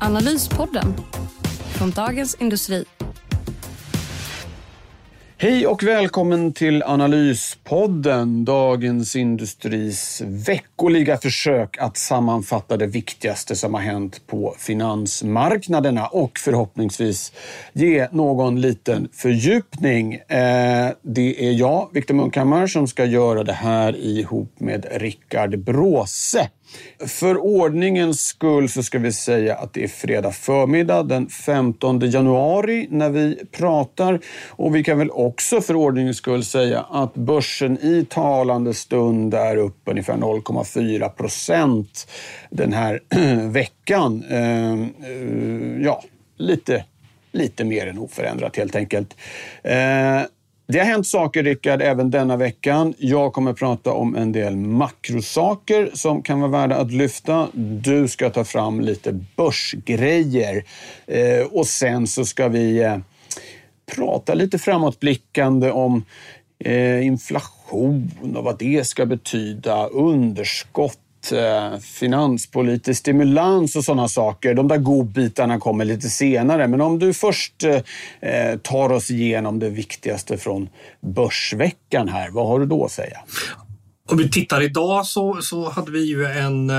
Analyspodden från Dagens Industri. Hej och välkommen till Analyspodden, Dagens Industris veckoliga försök att sammanfatta det viktigaste som har hänt på finansmarknaderna och förhoppningsvis ge någon liten fördjupning. Eh, det är jag, Viktor Munkhammar, som ska göra det här ihop med Rickard Bråse. För ordningens skull så ska vi säga att det är fredag förmiddag den 15 januari när vi pratar. Och vi kan väl också för ordningens skull säga att börsen i talande stund är upp ungefär 0,4 procent den här veckan. Ehm, eh, ja, lite, lite mer än oförändrat helt enkelt. Eh, det har hänt saker, Rickard, även denna veckan. Jag kommer att prata om en del makrosaker som kan vara värda att lyfta. Du ska ta fram lite börsgrejer. Eh, och sen så ska vi eh, prata lite framåtblickande om eh, inflation och vad det ska betyda, underskott Eh, finanspolitisk stimulans och sådana saker. De där godbitarna kommer lite senare. Men om du först eh, eh, tar oss igenom det viktigaste från Börsveckan här, vad har du då att säga? Om vi tittar idag så, så hade vi ju en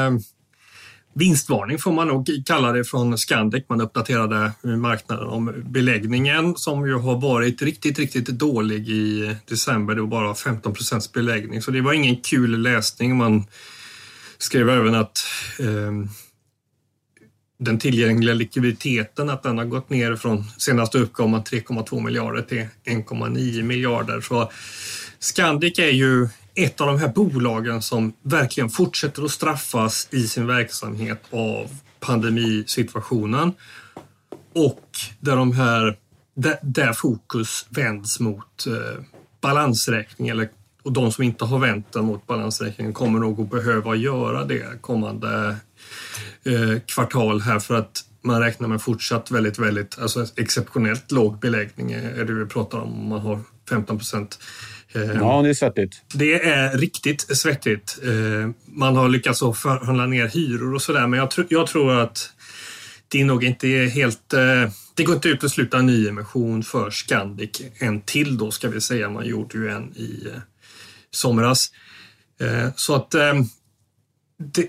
vinstvarning får man nog kalla det från Scandic. Man uppdaterade marknaden om beläggningen som ju har varit riktigt, riktigt dålig i december. Det var bara 15 procents beläggning så det var ingen kul läsning. Man skrev även att eh, den tillgängliga likviditeten att den har gått ner från senaste uppgången 3,2 miljarder till 1,9 miljarder. Så Scandic är ju ett av de här bolagen som verkligen fortsätter att straffas i sin verksamhet av pandemisituationen och där de här där, där fokus vänds mot eh, balansräkning eller och de som inte har vänt den mot balansräkningen kommer nog att behöva göra det kommande eh, kvartal här för att man räknar med fortsatt väldigt, väldigt, alltså exceptionellt låg beläggning är det vi pratar om. om Man har 15 procent eh, Ja, det är svettigt. Det är riktigt svettigt. Eh, man har lyckats förhandla ner hyror och sådär, men jag, tr jag tror att det är nog inte helt... Eh, det går inte att utesluta en nyemission för Scandic. En till då ska vi säga. Man gjorde ju en i somras. Eh, så att eh,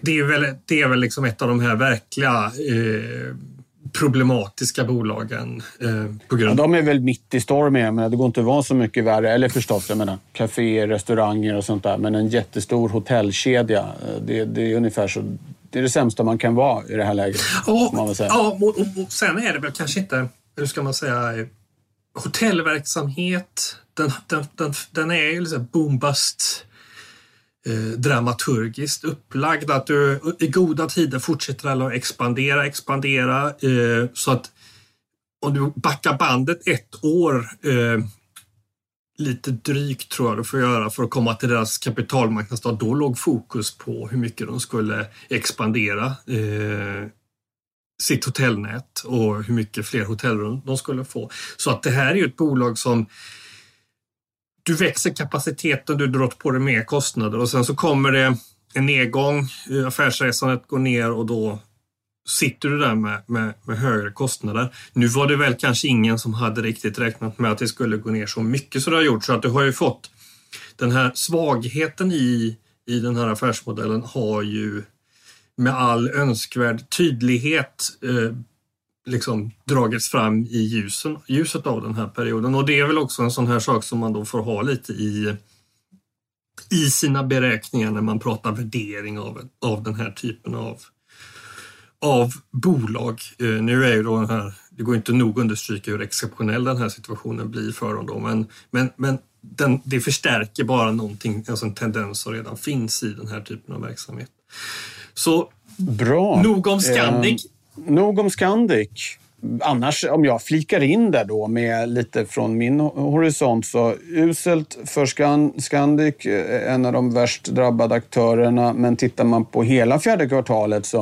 det, är väl, det är väl liksom ett av de här verkliga eh, problematiska bolagen. på grund... Ja, de är väl mitt i stormen. Men det går inte att vara så mycket värre. Eller förstås, jag menar, kaféer, restauranger och sånt där. Men en jättestor hotellkedja, det, det är ungefär så det är det sämsta man kan vara i det här läget. Ja, ja och, och, och, sen är det väl kanske inte, hur ska man säga, hotellverksamhet den, den, den, den är ju liksom bombast eh, dramaturgiskt upplagd. Att du i goda tider fortsätter alla att expandera, expandera eh, så att om du backar bandet ett år eh, lite drygt tror jag du får göra för att komma till deras kapitalmarknadsdag. Då låg fokus på hur mycket de skulle expandera eh, sitt hotellnät och hur mycket fler hotellrum de skulle få. Så att det här är ju ett bolag som du växer kapaciteten, du drar på dig mer kostnader och sen så kommer det en nedgång, affärsresandet går ner och då sitter du där med, med, med, högre kostnader. Nu var det väl kanske ingen som hade riktigt räknat med att det skulle gå ner så mycket som det har gjort så att du har ju fått den här svagheten i, i den här affärsmodellen har ju med all önskvärd tydlighet eh, liksom dragits fram i ljusen, ljuset av den här perioden. Och det är väl också en sån här sak som man då får ha lite i, i sina beräkningar när man pratar värdering av, av den här typen av, av bolag. Eh, nu är ju då den här, det går inte nog understryka hur exceptionell den här situationen blir för dem då, men, men, men den, det förstärker bara någonting, alltså en tendens som redan finns i den här typen av verksamhet. Så Bra. nog om Scandic nog om Scandic. Annars, om jag flikar in där då med lite från min horisont så uselt för Scandic, eh, en av de värst drabbade aktörerna. Men tittar man på hela fjärde kvartalet så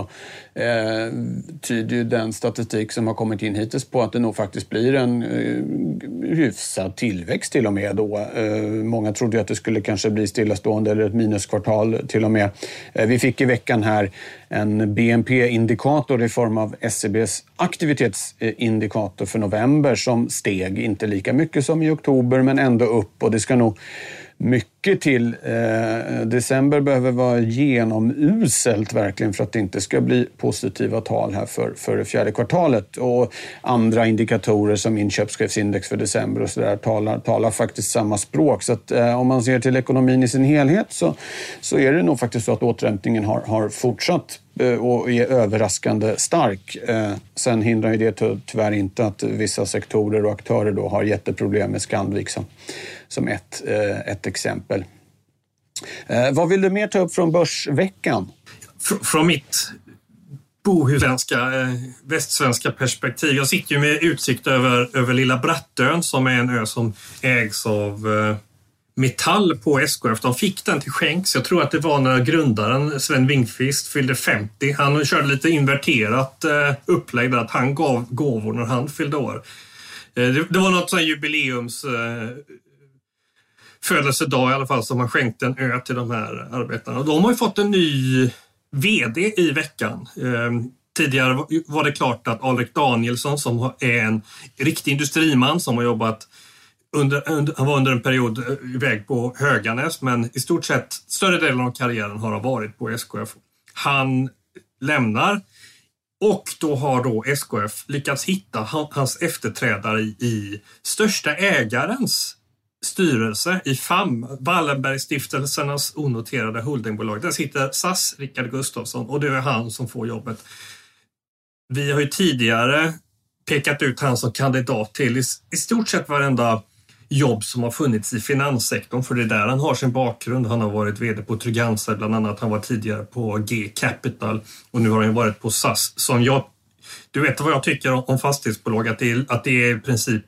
eh, tyder ju den statistik som har kommit in hittills på att det nog faktiskt blir en eh, hyfsad tillväxt till och med då. Eh, många trodde ju att det skulle kanske bli stillastående eller ett minuskvartal till och med. Eh, vi fick i veckan här en BNP-indikator i form av SCBs aktivitetsindikator för november som steg, inte lika mycket som i oktober men ändå upp. Och det ska nog mycket till. Eh, december behöver vara genomuselt verkligen för att det inte ska bli positiva tal här för, för det fjärde kvartalet. Och andra indikatorer som inköpschefsindex för december och så där talar, talar faktiskt samma språk. Så att, eh, om man ser till ekonomin i sin helhet så, så är det nog faktiskt så att återhämtningen har, har fortsatt Eh, och är överraskande stark. Eh, sen hindrar ju det tyvärr inte att vissa sektorer och aktörer då har jätteproblem med Skandvik som, som ett, eh, ett exempel. Vad vill du mer ta upp från Börsveckan? Från mitt bohuslänska, västsvenska perspektiv. Jag sitter ju med utsikt över, över Lilla Brattön som är en ö som ägs av Metall på SKF. De fick den till skänks. Jag tror att det var när grundaren Sven Wingqvist fyllde 50. Han körde lite inverterat eh, upplägg där att han gav gåvor när han fyllde år. Eh, det var något sånt jubileums eh, födelsedag i alla fall som man skänkte en ö till de här arbetarna. Och de har ju fått en ny VD i veckan. Tidigare var det klart att Alrik Danielsson som är en riktig industriman som har jobbat under, under, han var under en period eh, iväg på Höganäs men i stort sett större delen av karriären har han varit på SKF. Han lämnar och då har då SKF lyckats hitta hans efterträdare i, i största ägarens styrelse i FAM, Wallenbergstiftelsernas onoterade holdingbolag. Där sitter SAS, Rickard Gustafsson och det är han som får jobbet. Vi har ju tidigare pekat ut han som kandidat till i, i stort sett varenda jobb som har funnits i finanssektorn, för det är där han har sin bakgrund. Han har varit VD på Trygg-Hansa bland annat. Han var tidigare på G Capital och nu har han varit på SAS. Som jag, du vet vad jag tycker om fastighetsbolag, att det är, att det är i princip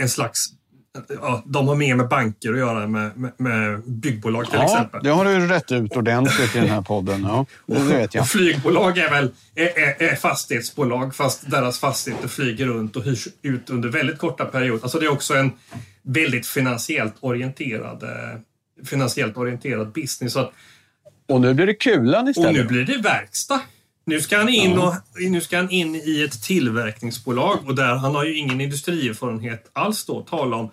en slags ja, de har mer med banker att göra med, med, med byggbolag till ja, exempel. det har du rätt ut ordentligt i den här podden. Ja, det vet jag. Och flygbolag är väl är, är, fastighetsbolag fast deras fastigheter flyger runt och hyrs ut under väldigt korta perioder. Alltså det är också en väldigt finansiellt orienterad, eh, finansiellt orienterad business. Så att, och nu blir det kulan istället. Och nu blir det verkstad. Nu ska, han in och, nu ska han in i ett tillverkningsbolag och där han har ju ingen industrierfarenhet alls då tala om.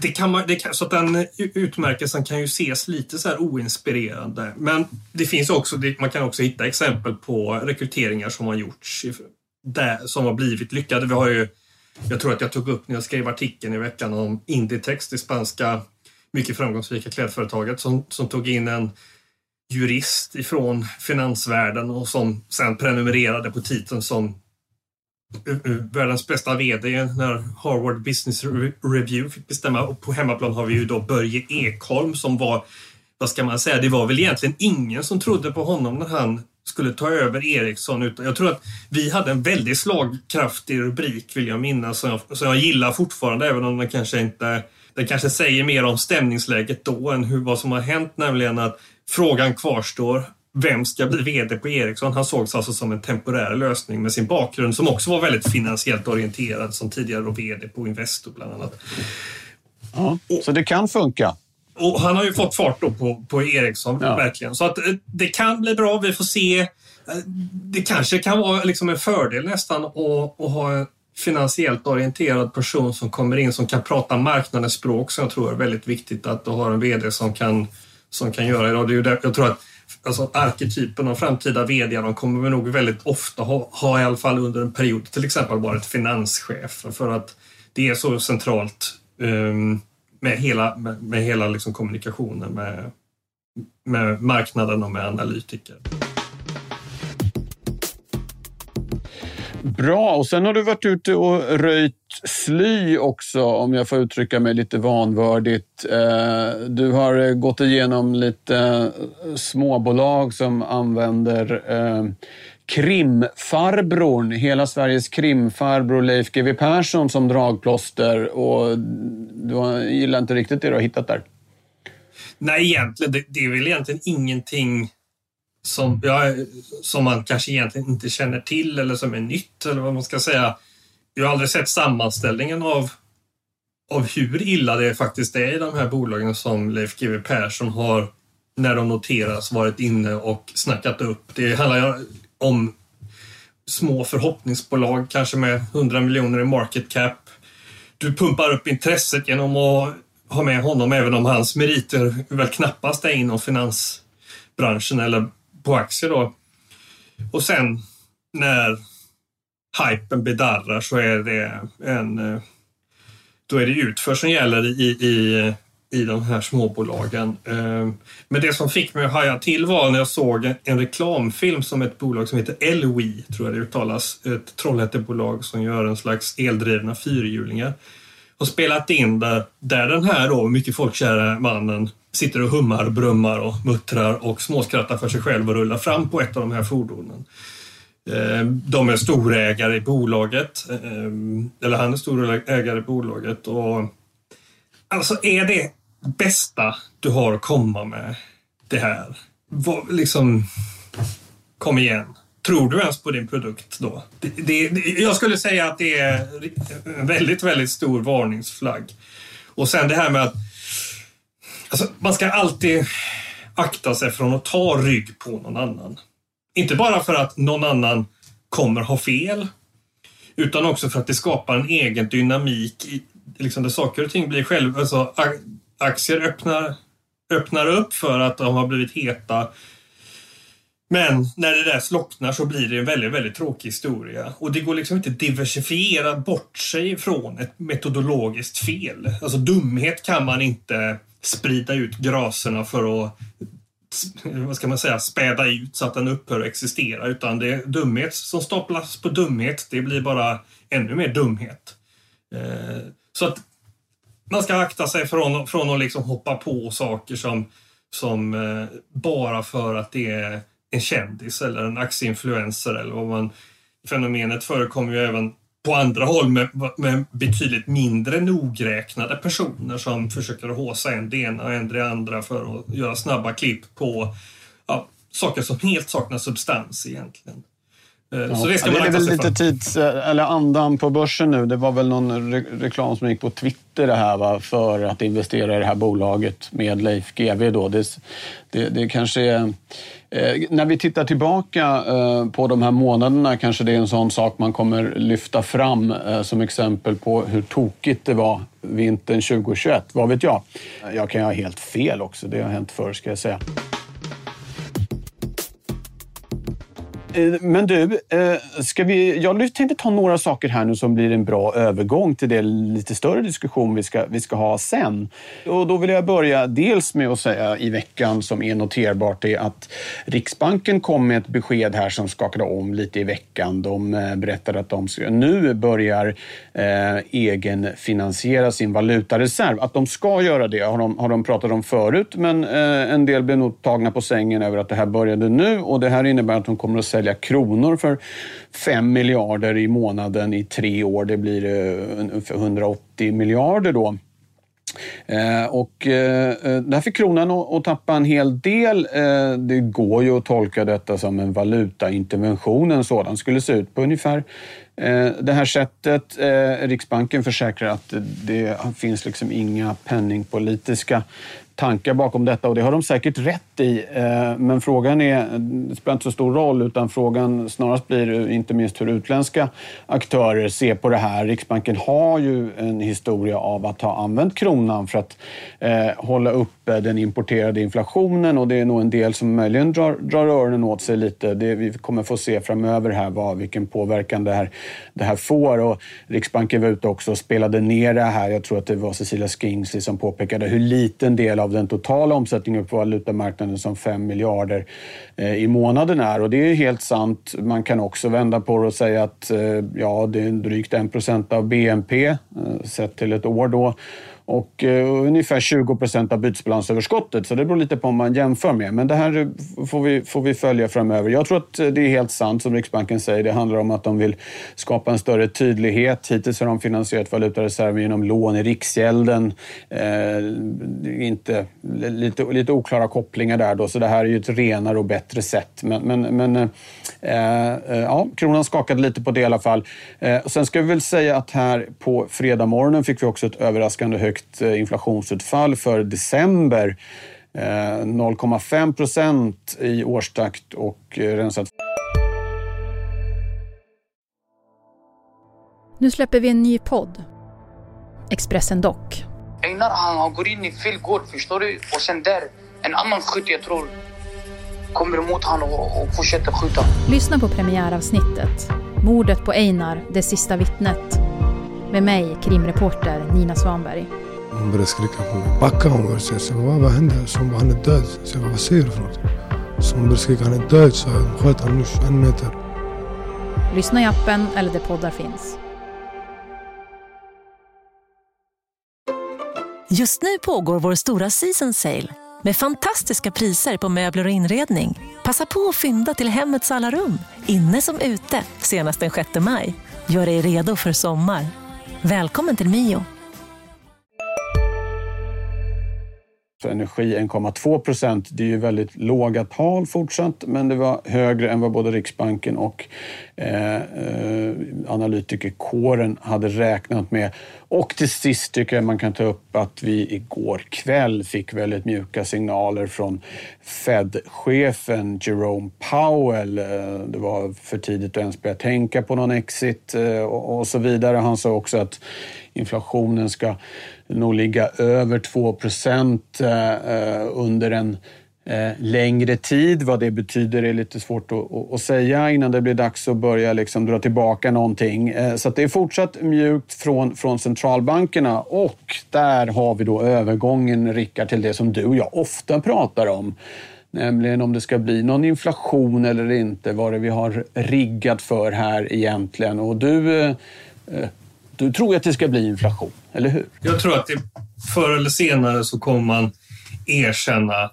Det kan man, det kan, så att den utmärkelsen kan ju ses lite så här oinspirerande. Men det finns också, man kan också hitta exempel på rekryteringar som har gjorts där, som har blivit lyckade. Vi har ju, jag tror att jag tog upp när jag skrev artikeln i veckan om Inditex, det spanska mycket framgångsrika klädföretaget som, som tog in en jurist ifrån finansvärlden och som sen prenumererade på titeln som eh, eh, världens bästa VD när Harvard Business Review fick bestämma. Och på hemmaplan har vi ju då Börje Ekholm som var, vad ska man säga, det var väl egentligen ingen som trodde på honom när han skulle ta över Ericsson. Utan jag tror att vi hade en väldigt slagkraftig rubrik vill jag minnas som jag, som jag gillar fortfarande även om den kanske inte den kanske säger mer om stämningsläget då än hur, vad som har hänt, nämligen att Frågan kvarstår. Vem ska bli VD på Ericsson? Han sågs alltså som en temporär lösning med sin bakgrund som också var väldigt finansiellt orienterad som tidigare då VD på Investor bland annat. Ja, så det kan funka? Och han har ju fått fart då på, på Ericsson, ja. verkligen. Så att eh, det kan bli bra. Vi får se. Eh, det kanske kan vara liksom en fördel nästan att, att ha en finansiellt orienterad person som kommer in som kan prata marknadens språk som jag tror är väldigt viktigt att du har en VD som kan som kan göra idag. Det är där, jag tror att alltså, arketypen av framtida VD de kommer vi nog väldigt ofta ha, ha i alla fall under en period till exempel varit finanschef för att det är så centralt um, med hela, med, med hela liksom kommunikationen med, med marknaden och med analytiker. Bra, och sen har du varit ute och röjt sly också, om jag får uttrycka mig lite vanvördigt. Eh, du har eh, gått igenom lite eh, småbolag som använder krimfarbrorn, hela Sveriges krimfarbror Leif GW Persson som dragplåster och du gillar inte riktigt det du har hittat där? Nej, egentligen. Det, det är väl egentligen ingenting som, ja, som man kanske egentligen inte känner till eller som är nytt eller vad man ska säga. Jag har aldrig sett sammanställningen av, av hur illa det faktiskt är i de här bolagen som Leif GW Persson har, när de noteras, varit inne och snackat upp. Det handlar om små förhoppningsbolag, kanske med 100 miljoner i market cap. Du pumpar upp intresset genom att ha med honom, även om hans meriter väl knappast är inom finansbranschen eller på aktier då. Och sen när hypen bedarrar så är det en... Eh, då är det utför som gäller i, i, i de här småbolagen. Eh, men det som fick mig att haja till var när jag såg en reklamfilm som ett bolag som heter Elwi, tror jag det uttalas, ett Trollhättebolag som gör en slags eldrivna fyrhjulingar. Och spelat in där, där den här då mycket folkkära mannen sitter och hummar, brummar och muttrar och småskrattar för sig själv och rullar fram på ett av de här fordonen. Ehm, de är storägare i bolaget, ehm, eller han är storägare i bolaget. Och alltså är det bästa du har att komma med det här? liksom, kom igen. Tror du ens på din produkt då? Det, det, jag skulle säga att det är en väldigt, väldigt stor varningsflagg. Och sen det här med att Alltså, man ska alltid akta sig från att ta rygg på någon annan. Inte bara för att någon annan kommer ha fel, utan också för att det skapar en egen dynamik i, liksom där saker och ting blir själv... Alltså, aktier öppnar, öppnar upp för att de har blivit heta. Men när det där slocknar så blir det en väldigt, väldigt tråkig historia. Och det går liksom inte att diversifiera bort sig från ett metodologiskt fel. Alltså dumhet kan man inte sprida ut graserna för att vad ska man säga, späda ut så att den upphör att existera. Utan det är dumhet som staplas på dumhet. Det blir bara ännu mer dumhet. Eh, så att man ska akta sig från, från att liksom hoppa på saker som, som eh, bara för att det är en kändis eller en aktieinfluencer eller vad man... Fenomenet förekommer ju även på andra håll med, med betydligt mindre nogräknade personer som försöker håsa en det ena och en det andra för att göra snabba klipp på ja, saker som helt saknar substans egentligen. Eh, ja, så det ska man det är väl lite tids, eller andan på börsen nu. Det var väl någon re reklam som gick på Twitter det här va, för att investera i det här bolaget med Leif GW. Då. Det, det, det kanske är Eh, när vi tittar tillbaka eh, på de här månaderna kanske det är en sån sak man kommer lyfta fram eh, som exempel på hur tokigt det var vintern 2021. Vad vet jag? Jag kan ha helt fel också, det har hänt förr ska jag säga. Eh, men du, eh, ska vi, jag tänkte ta några saker här nu som blir en bra övergång till den lite större diskussion vi ska, vi ska ha sen. Och då vill jag börja dels med att säga i veckan som är noterbart är att Riksbanken kom med ett besked här som skakade om lite i veckan. De eh, berättade att de nu börjar eh, egenfinansiera sin valutareserv. Att de ska göra det har de, har de pratat om förut, men eh, en del blev nog tagna på sängen över att det här började nu och det här innebär att de kommer att sälja sälja kronor för 5 miljarder i månaden i tre år. Det blir eh, ungefär 180 miljarder då. Eh, och eh, där fick kronan att tappa en hel del. Det går ju att tolka detta som en valutaintervention. En sådan skulle se ut på ungefär Eh, det här sättet. Eh, Riksbanken försäkrar att det finns liksom inga penningpolitiska tankar bakom detta och det har de säkert rätt i. Eh, men frågan är, det spelar inte så stor roll utan frågan snarast blir inte minst hur utländska aktörer ser på det här. Riksbanken har ju en historia av att ha använt kronan för att hålla upp uppe den importerade inflationen och det är nog en del som möjligen drar, drar öronen åt sig lite. Det, vi kommer få se framöver här vad, vilken påverkan det här, det här får. Och Riksbanken var ute också och spelade ner det här. Jag tror att det var Cecilia Skingsley som påpekade hur liten del av den totala omsättningen på valutamarknaden som 5 miljarder eh, i månaden är. Och det är helt sant. Man kan också vända på det och säga att eh, ja, det är drygt 1 procent av BNP eh, sett till ett år då och uh, ungefär 20 procent av bytesbalansöverskottet. Så det beror lite på om man jämför med. Men det här får vi, får vi följa framöver. Jag tror att det är helt sant som Riksbanken säger. Det handlar om att de vill skapa en större tydlighet. Hittills har de finansierat valutareserven genom lån i Riksgälden. Eh, inte, lite, lite oklara kopplingar där då, så det här är ju ett renare och bättre sätt. Men, men, men eh, eh ja, kronan skakade lite på det i alla fall. Eh, sen ska vi väl säga att här på fredag morgonen fick vi också ett överraskande högt högt eh, inflationsutfall för december. 0,5 eh, procent i årstakt och eh, rensat. Nu släpper vi en ny podd. Expressen Dock. Einar han går in i fel gård, förstår du? Och sen där, en annan skytt jag tror kommer emot honom och, och fortsätter skjuta. Lyssna på premiäravsnittet. Mordet på Einar, det sista vittnet. Med mig, krimreporter Nina Svanberg. Hon började skrika på mig. Backa hon började säga. Så vad, vad hände? Så hon bara, han är död. Så jag bara, vad säger du för något? Så hon började skrika, han är död. Så jag sköt honom nu 21 meter. Lyssna i appen eller där poddar finns. Just nu pågår vår stora season sale med fantastiska priser på möbler och inredning. Passa på att fynda till hemmets alla rum, inne som ute, senast den 6 maj. Gör dig redo för sommar. Välkommen till Mio. För energi 1,2 procent. Det är ju väldigt låga tal fortsatt, men det var högre än vad både Riksbanken och eh, eh, analytikerkåren hade räknat med. Och till sist tycker jag man kan ta upp att vi igår kväll fick väldigt mjuka signaler från Fed-chefen Jerome Powell. Eh, det var för tidigt att ens börja tänka på någon exit eh, och så vidare. Han sa också att inflationen ska nog ligga över 2 eh, eh, under en eh, längre tid. Vad det betyder är lite svårt att, säga innan det blir dags att börja liksom dra tillbaka någonting. Så det är fortsatt mjukt från, från centralbankerna och där har vi då övergången, Rickard, till det som du och jag ofta pratar om. Nämligen om det ska bli någon inflation eller inte, vad det vi har riggat för här egentligen. Och du du tror att det ska bli inflation, eller hur? Jag tror att det, förr eller senare så kommer man erkänna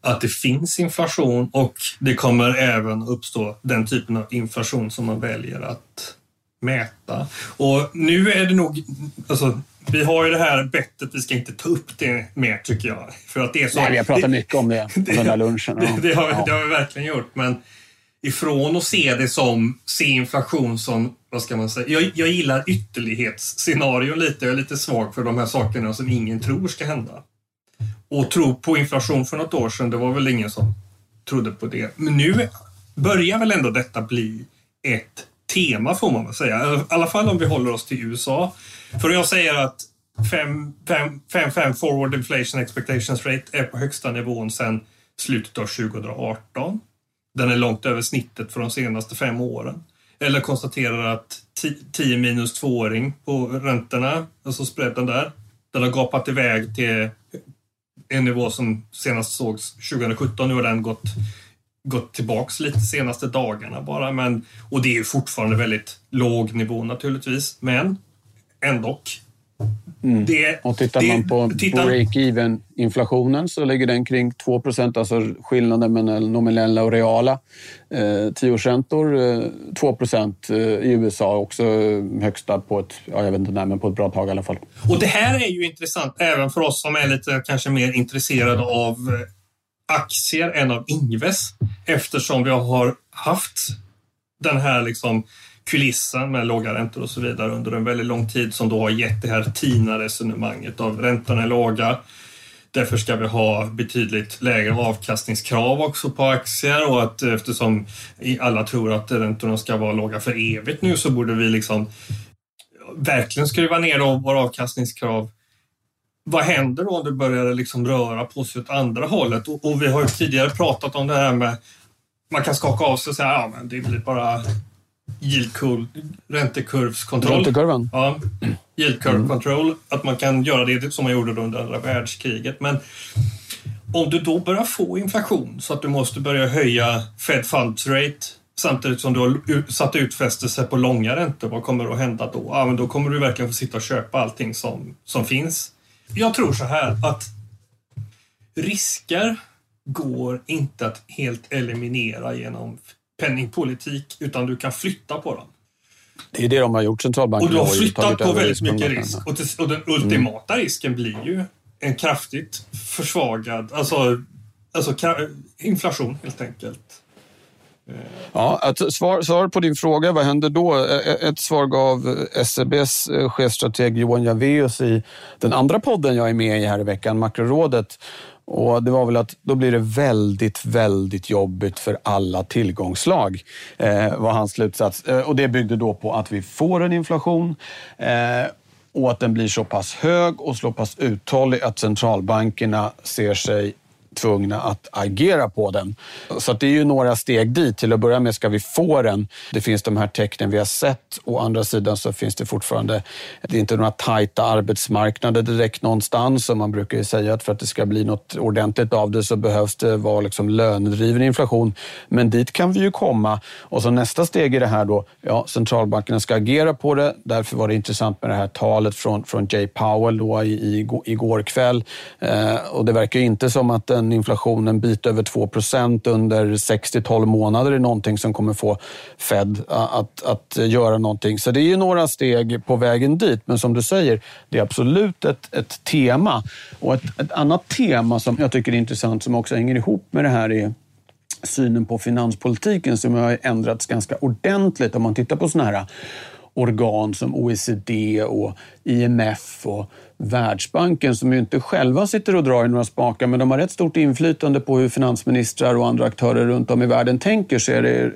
att det finns inflation och det kommer även uppstå den typen av inflation som man väljer att mäta. Och nu är det nog, alltså, vi har ju det här bettet, vi ska inte ta upp det mer tycker jag. För att det är så, Nej, vi har pratat mycket om det på den där lunchen. Det, det, har, det har vi verkligen gjort, men ifrån att se det som, se inflation som, vad ska man säga, jag, jag gillar ytterlighetsscenarion lite, jag är lite svag för de här sakerna som ingen tror ska hända. Och tro på inflation för något år sedan, det var väl ingen som trodde på det. Men nu börjar väl ändå detta bli ett tema får man väl säga. I alla fall om vi håller oss till USA. För jag säger att 5-5 forward inflation expectations rate är på högsta nivån sedan slutet av 2018 den är långt över snittet för de senaste fem åren. Eller konstaterar att 10 minus tvååring på räntorna, alltså spreaden där, den har gapat iväg till en nivå som senast sågs 2017. Nu har den gått, gått tillbaks lite senaste dagarna bara. Men, och det är fortfarande väldigt låg nivå naturligtvis, men ändå Mm. Det, och tittar det, man på titta... break-even inflationen så ligger den kring 2% alltså skillnaden mellan nominella och reala eh, tioårsräntor. Eh, 2 eh, i USA också högsta på ett, ja, jag vet inte när, men på ett bra tag i alla fall. Och det här är ju intressant även för oss som är lite kanske mer intresserade av eh, aktier än av Ingves eftersom vi har haft den här liksom kulissen med låga räntor och så vidare under en väldigt lång tid som då har gett det här TINA-resonemanget av räntorna är låga. Därför ska vi ha betydligt lägre avkastningskrav också på aktier och att eftersom alla tror att räntorna ska vara låga för evigt nu så borde vi liksom verkligen skruva ner våra avkastningskrav vad händer då om det börjar liksom röra på sig åt andra hållet? Och, och vi har ju tidigare pratat om det här med man kan skaka av sig och säga ja, det blir bara yield räntekurvskontroll. Räntekurvan? Ja, yield curve mm. control. Att man kan göra det som man gjorde under andra världskriget. Men om du då börjar få inflation så att du måste börja höja Fed funds rate samtidigt som du har satt utfästelser på långa räntor, vad kommer att hända då? Ja, men då kommer du verkligen få sitta och köpa allting som, som finns. Jag tror så här att risker går inte att helt eliminera genom penningpolitik, utan du kan flytta på dem. Det är det de har gjort, centralbanken. Och du har flyttat på väldigt mycket risk. Och, och den ultimata mm. risken blir ju en kraftigt försvagad, alltså, alltså inflation helt enkelt. Ja, att svar, svar på din fråga, vad händer då? Ett svar gav SEBs eh, chefstrateg Johan Javeus i den andra podden jag är med i här i veckan, Makrorådet. Och det var väl att då blir det väldigt, väldigt jobbigt för alla tillgångslag, eh, var hans slutsats. Eh, och det byggde då på att vi får en inflation eh, och att den blir så pass hög och så pass uthållig att centralbankerna ser sig tvungna att agera på den. Så det är ju några steg dit. Till att börja med ska vi få den. Det finns de här tecknen vi har sett. Å andra sidan så finns det fortfarande, det är inte några tajta arbetsmarknader direkt någonstans. Och man brukar ju säga att för att det ska bli något ordentligt av det så behövs det vara liksom lönedriven inflation. Men dit kan vi ju komma. Och så nästa steg i det här då, ja, centralbankerna ska agera på det. Därför var det intressant med det här talet från, från Jay Powell då i, i, igår kväll. Eh, och det verkar ju inte som att den en inflation en bit över 2% under 6-12 månader är någonting som kommer få Fed att, att göra någonting. Så det är ju några steg på vägen dit. Men som du säger, det är absolut ett, ett tema. Och ett, ett annat tema som jag tycker är intressant som också hänger ihop med det här är synen på finanspolitiken som har ändrats ganska ordentligt om man tittar på såna här organ som OECD och IMF och Världsbanken som ju inte själva sitter och drar i några spakar men de har rätt stort inflytande på hur finansministrar och andra aktörer runt om i världen tänker så är det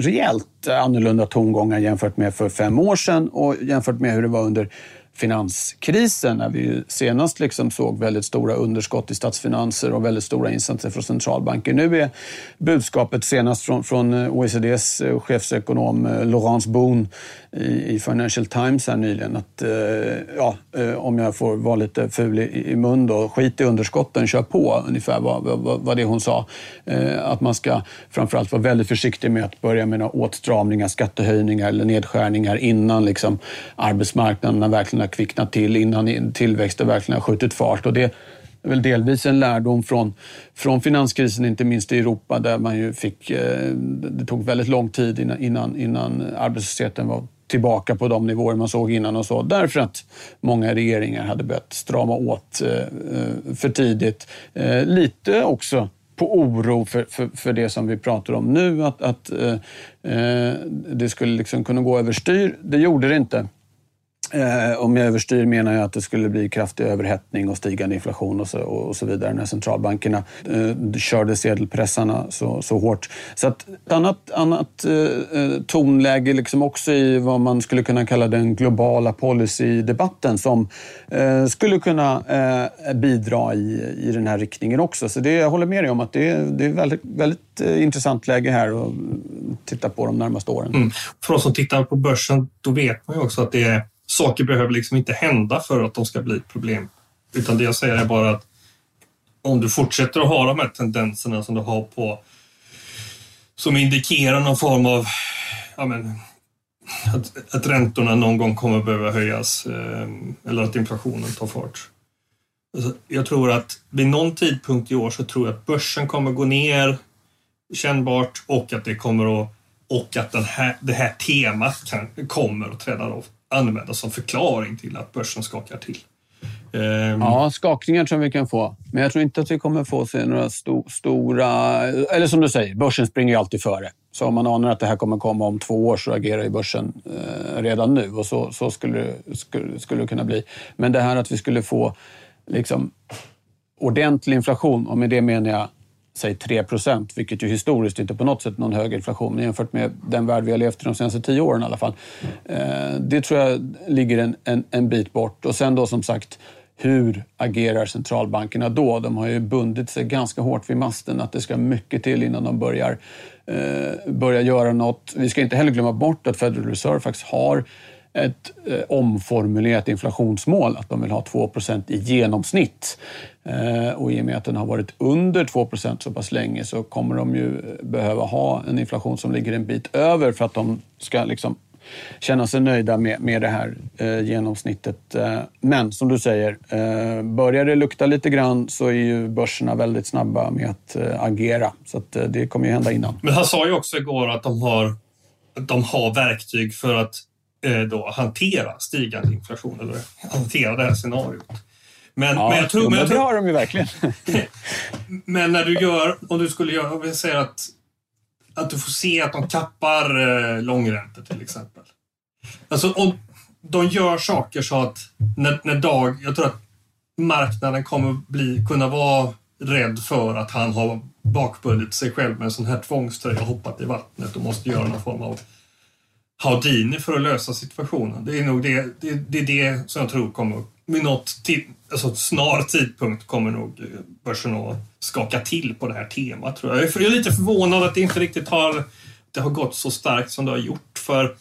rejält annorlunda tongångar jämfört med för fem år sedan och jämfört med hur det var under finanskrisen när vi senast liksom såg väldigt stora underskott i statsfinanser och väldigt stora insatser från centralbanker. Nu är budskapet senast från, från eh, OECDs eh, chefsekonom eh, Laurence Boone i, Financial Times här nyligen att, eh, ja, eh, om jag får vara lite ful i, i mun då, skit i underskotten, kör på, ungefär vad, vad, vad det hon sa. Att man ska framförallt vara väldigt försiktig med att börja med några åtstramningar, skattehöjningar eller nedskärningar innan liksom arbetsmarknaden verkligen har kvicknat till innan tillväxten verkligen har skjutit fart. Och det är väl delvis en lärdom från, från finanskrisen, inte minst i Europa där man ju fick, eh, det tog väldigt lång tid innan, innan, innan arbetslösheten var tillbaka på de nivåer man såg innan och så. Därför att många regeringar hade börjat strama åt eh, eh, för tidigt. Lite också på oro för, för, för, det som vi pratar om nu, att, att eh, det skulle liksom kunna gå överstyr. Det gjorde det inte. Eh, om jag överstyr menar jag att det skulle bli kraftig överhettning och stigande inflation och så, och så vidare när centralbankerna eh, körde sedelpressarna så, så hårt. Så att ett annat, annat eh, eh, tonläge liksom också i vad man skulle kunna kalla den globala policydebatten som eh, skulle kunna eh, bidra i, i den här riktningen också. Så det, jag håller med dig om att det, det är väldigt, väldigt eh, intressant läge här att mm, titta på de närmaste åren. Mm. För oss som tittar på börsen, då vet man ju också att det är saker behöver liksom inte hända för att de ska bli ett problem. Utan det jag säger är bara att om du fortsätter att ha de här tendenserna som du har på som indikerar någon form av ja men, att, att räntorna någon gång kommer behöva höjas ehm, eller att inflationen tar fart. Alltså, jag tror att vid någon tidpunkt i år så tror jag att börsen kommer gå ner kännbart och att det kommer att och att den här, det här temat kan, kommer att träda av användas som förklaring till att börsen skakar till. Ehm. Ja, skakningar tror jag vi kan få. Men jag tror inte att vi kommer få se några sto stora... Eller som du säger, börsen springer ju alltid före. Så om man anar att det här kommer komma om två år så agerar ju börsen eh, redan nu och så, så skulle, skulle, skulle det kunna bli. Men det här att vi skulle få liksom, ordentlig inflation, och med det menar jag säg 3 procent, vilket ju historiskt inte på något sätt någon hög inflation, men jämfört med den värld vi har levt i de senaste tio åren i alla fall. Eh, det tror jag ligger en, en, en bit bort. Och sen då som sagt, hur agerar centralbankerna då? De har ju bundit sig ganska hårt vid masten att det ska mycket till innan de börjar, eh, börjar göra något. Vi ska inte heller glömma bort att Federal Reserve faktiskt har ett eh, omformulerat inflationsmål, att de vill ha 2% i genomsnitt. Eh, och i och med att den har varit under 2% så pass länge så kommer de ju behöva ha en inflation som ligger en bit över för att de ska liksom känna sig nöjda med, med det här eh, genomsnittet. Eh, men som du säger, eh, börjar det lukta lite grann så är ju börserna väldigt snabba med att eh, agera. Så att, eh, det kommer ju hända innan. Men han sa ju också igår att de har, de har verktyg för att eh, då hantera stigande inflation eller hantera det här scenariot. Men, Ja, men jag tror... jo, men, jag men det tror har de ju verkligen. men när du gör, om du skulle göra, vi säger att, att du får se att de tappar eh, långräntor till exempel. Alltså om de gör saker så att när, när Dag, jag tror att marknaden kommer bli, kunna vara rädd för att han har bakbundit sig själv med en sån här tvångströja och hoppat i vattnet och måste göra någon form av Houdini för att lösa situationen. Det är nog det, det, det, är det som jag tror kommer, med något tid, alltså snar tidpunkt kommer nog eh, börsen att skaka till på det här temat. Tror jag. Är- jag är lite förvånad att det inte riktigt har, det har gått så starkt som det har gjort. för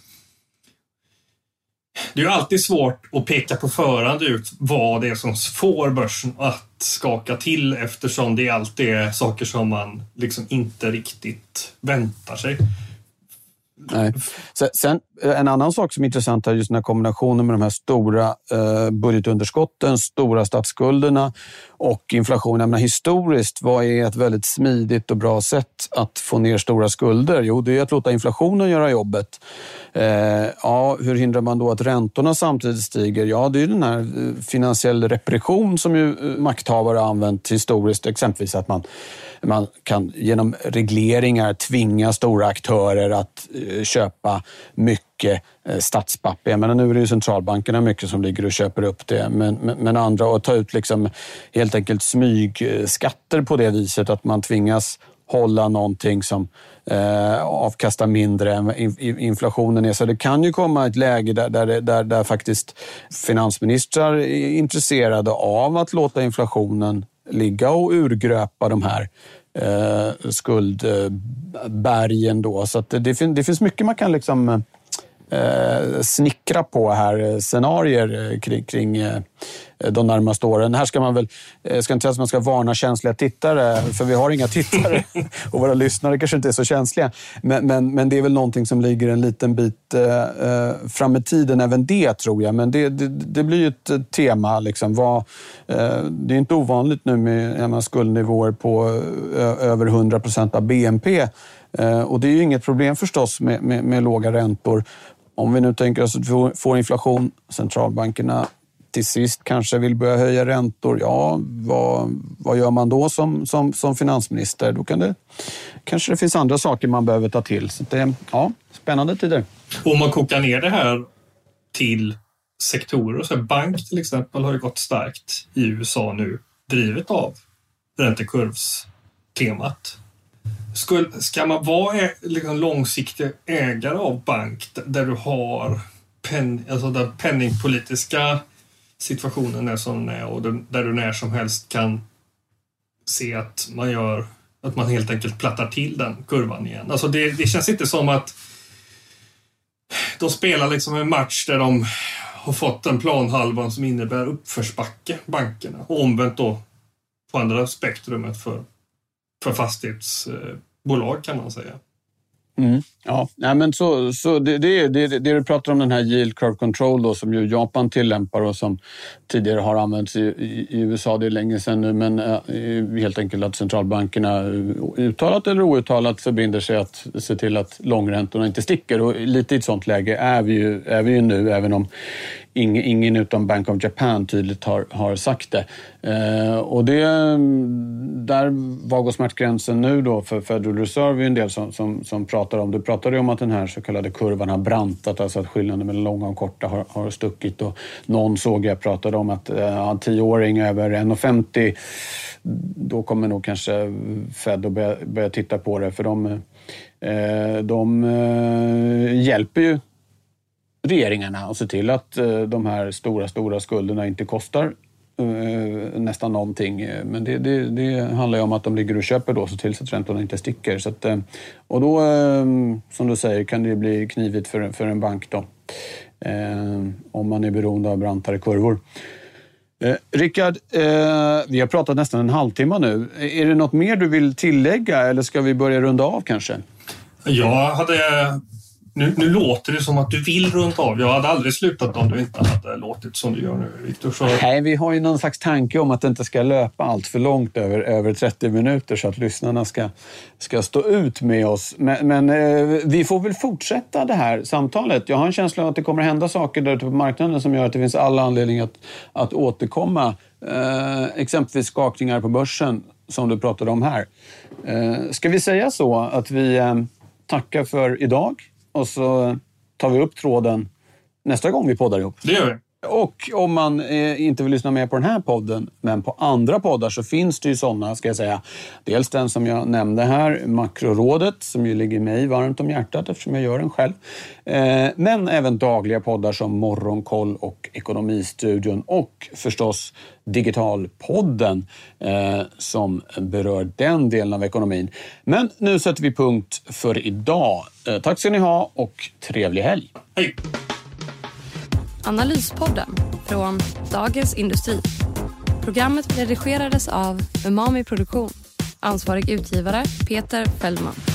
det är ju alltid svårt att peka på förhand ut vad det är som får börsen att skaka till eftersom det alltid är saker som man liksom inte riktigt väntar sig. Nej. Sen, eh, en annan sak som är intressant är just den här kombinationen med de här stora eh, budgetunderskotten, stora statsskulderna och inflation. Jag menar, historiskt, vad är ett väldigt smidigt och bra sätt att få ner stora skulder? Jo, det är att låta inflationen göra jobbet. Eh, ja, hur hindrar man då att räntorna samtidigt stiger? Ja, det är den här eh, finansiell repression som ju eh, makthavare har använt historiskt. Exempelvis att man man kan genom regleringar tvinga stora aktörer att eh, köpa mycket mycket eh, statspapper. Jag menar, nu är det ju centralbankerna mycket som ligger och köper upp det, men, men, men andra att ta ut liksom helt enkelt smygskatter på det viset att man tvingas hålla någonting som eh, avkastar mindre än inflationen är. Så det kan ju komma ett läge där, där, där, där faktiskt finansministrar är intresserade av att låta inflationen ligga och urgröpa de här eh, skuldbergen. Då. Så att det, det, det finns mycket man kan liksom eh, eh, snickra på här, eh, scenarier eh, kring, kring eh, de närmaste åren. Här ska man väl, jag ska inte säga att man ska varna känsliga tittare, för vi har inga tittare och våra lyssnare kanske inte är så känsliga. Men, men, men det är väl någonting som ligger en liten bit eh, eh, fram i tiden, även det tror jag. Men det, det, det blir ju ett eh, tema. Liksom. Vad, eh, det är inte ovanligt nu med menar, skuldnivåer på eh, över 100 procent av BNP. Eh, och det är ju inget problem förstås med, med, med låga räntor. Om vi nu tänker oss att vi får- inflation, centralbankerna till sist kanske vill börja höja räntor. Ja, vad, vad gör man då som, som, som finansminister? Då kan det, kanske det finns andra saker man behöver ta till. Så det, ja, spännande tider. Om man kokar ner det här till sektorer, så bank till exempel har ju gått starkt i USA nu, drivet av räntekurvstemat. Skulle, ska man vara ä- liksom långsiktig ägare av bank där du har pen, alltså där penningpolitiska situationen är som den är och där du när som helst kan se att man gör att man helt enkelt plattar till den kurvan igen. Alltså det, det känns inte som att de spelar liksom en match där de har fått en planhalvan som innebär uppförsbacke, bankerna. Och omvänt då på andra spektrumet för, för fastighetsbolag kan man säga. Mm. Ja, nej, men så, så det, det, det, det du pratar om, den här yield curve control då, som ju Japan tillämpar och som tidigare har använts i, i, USA. Det är länge sedan nu, men äh, helt enkelt att centralbankerna eh, uttalat eller outtalat förbinder sig att se till att långräntorna inte sticker. Och lite i ett sånt läge är vi ju, är vi ju nu, även om ingen, ingen utom Bank of Japan tydligt har, har sagt det. Eh, och det, där var går smärtgränsen nu då för Federal Reserve är en del som, som, som pratar om. Du pratade ju om att den här så kallade kurvan har brantat, alltså att skillnaden mellan långa och korta har, har stuckit. Och någon såg jag pratade om att eh, en tioåring över 1,50 då kommer nog kanske Fed att börja, börja titta på det för de, eh, de eh, hjälper ju regeringarna och se till att eh, de här stora, stora skulderna inte kostar eh, nästan någonting. Men det, det, det, handlar ju om att de ligger och köper då, så tills att räntorna inte sticker. Så att, eh, och då, som du säger, kan det bli knivigt för, för en bank då. Om man är beroende av brantare kurvor. Eh, Rickard, vi har pratat nästan en halvtimme nu. Är det något mer du vill tillägga eller ska vi börja runda av kanske? Jag hade nu, nu, låter det som att du vill runt av. Jag hade aldrig slutat om du inte hade låtit som du gör nu, Viktor. Så... Nej, vi har ju någon slags tanke om att det inte ska löpa allt för långt över, över 30 minuter så att lyssnarna ska, ska stå ut med oss. Men, men eh, vi får väl fortsätta det här samtalet. Jag har en känsla av att det kommer att hända saker där ute på marknaden som gör att det finns alla anledning att, att återkomma. Eh, exempelvis skakningar på börsen som du pratade om här. Eh, ska vi säga så att vi eh, tackar för idag? Och så tar vi upp tråden nästa gång vi poddar ihop. Det gör vi. Och om man eh, inte vill lyssna mer på den här podden, men på andra poddar så finns det ju sådana, ska jag säga. Dels den som jag nämnde här, Makrorådet, som ju ligger mig varmt om hjärtat eftersom jag gör den själv. Eh, men även dagliga poddar som Morgonkoll och Ekonomistudion och förstås Digitalpodden eh, som berör den delen av ekonomin. Men nu sätter vi punkt för idag. Eh, tack ska ni ha och trevlig helg. Hej! Analyspodden från Dagens Industri. Programmet redigerades av Umami Produktion. Ansvarig utgivare Peter Fellman.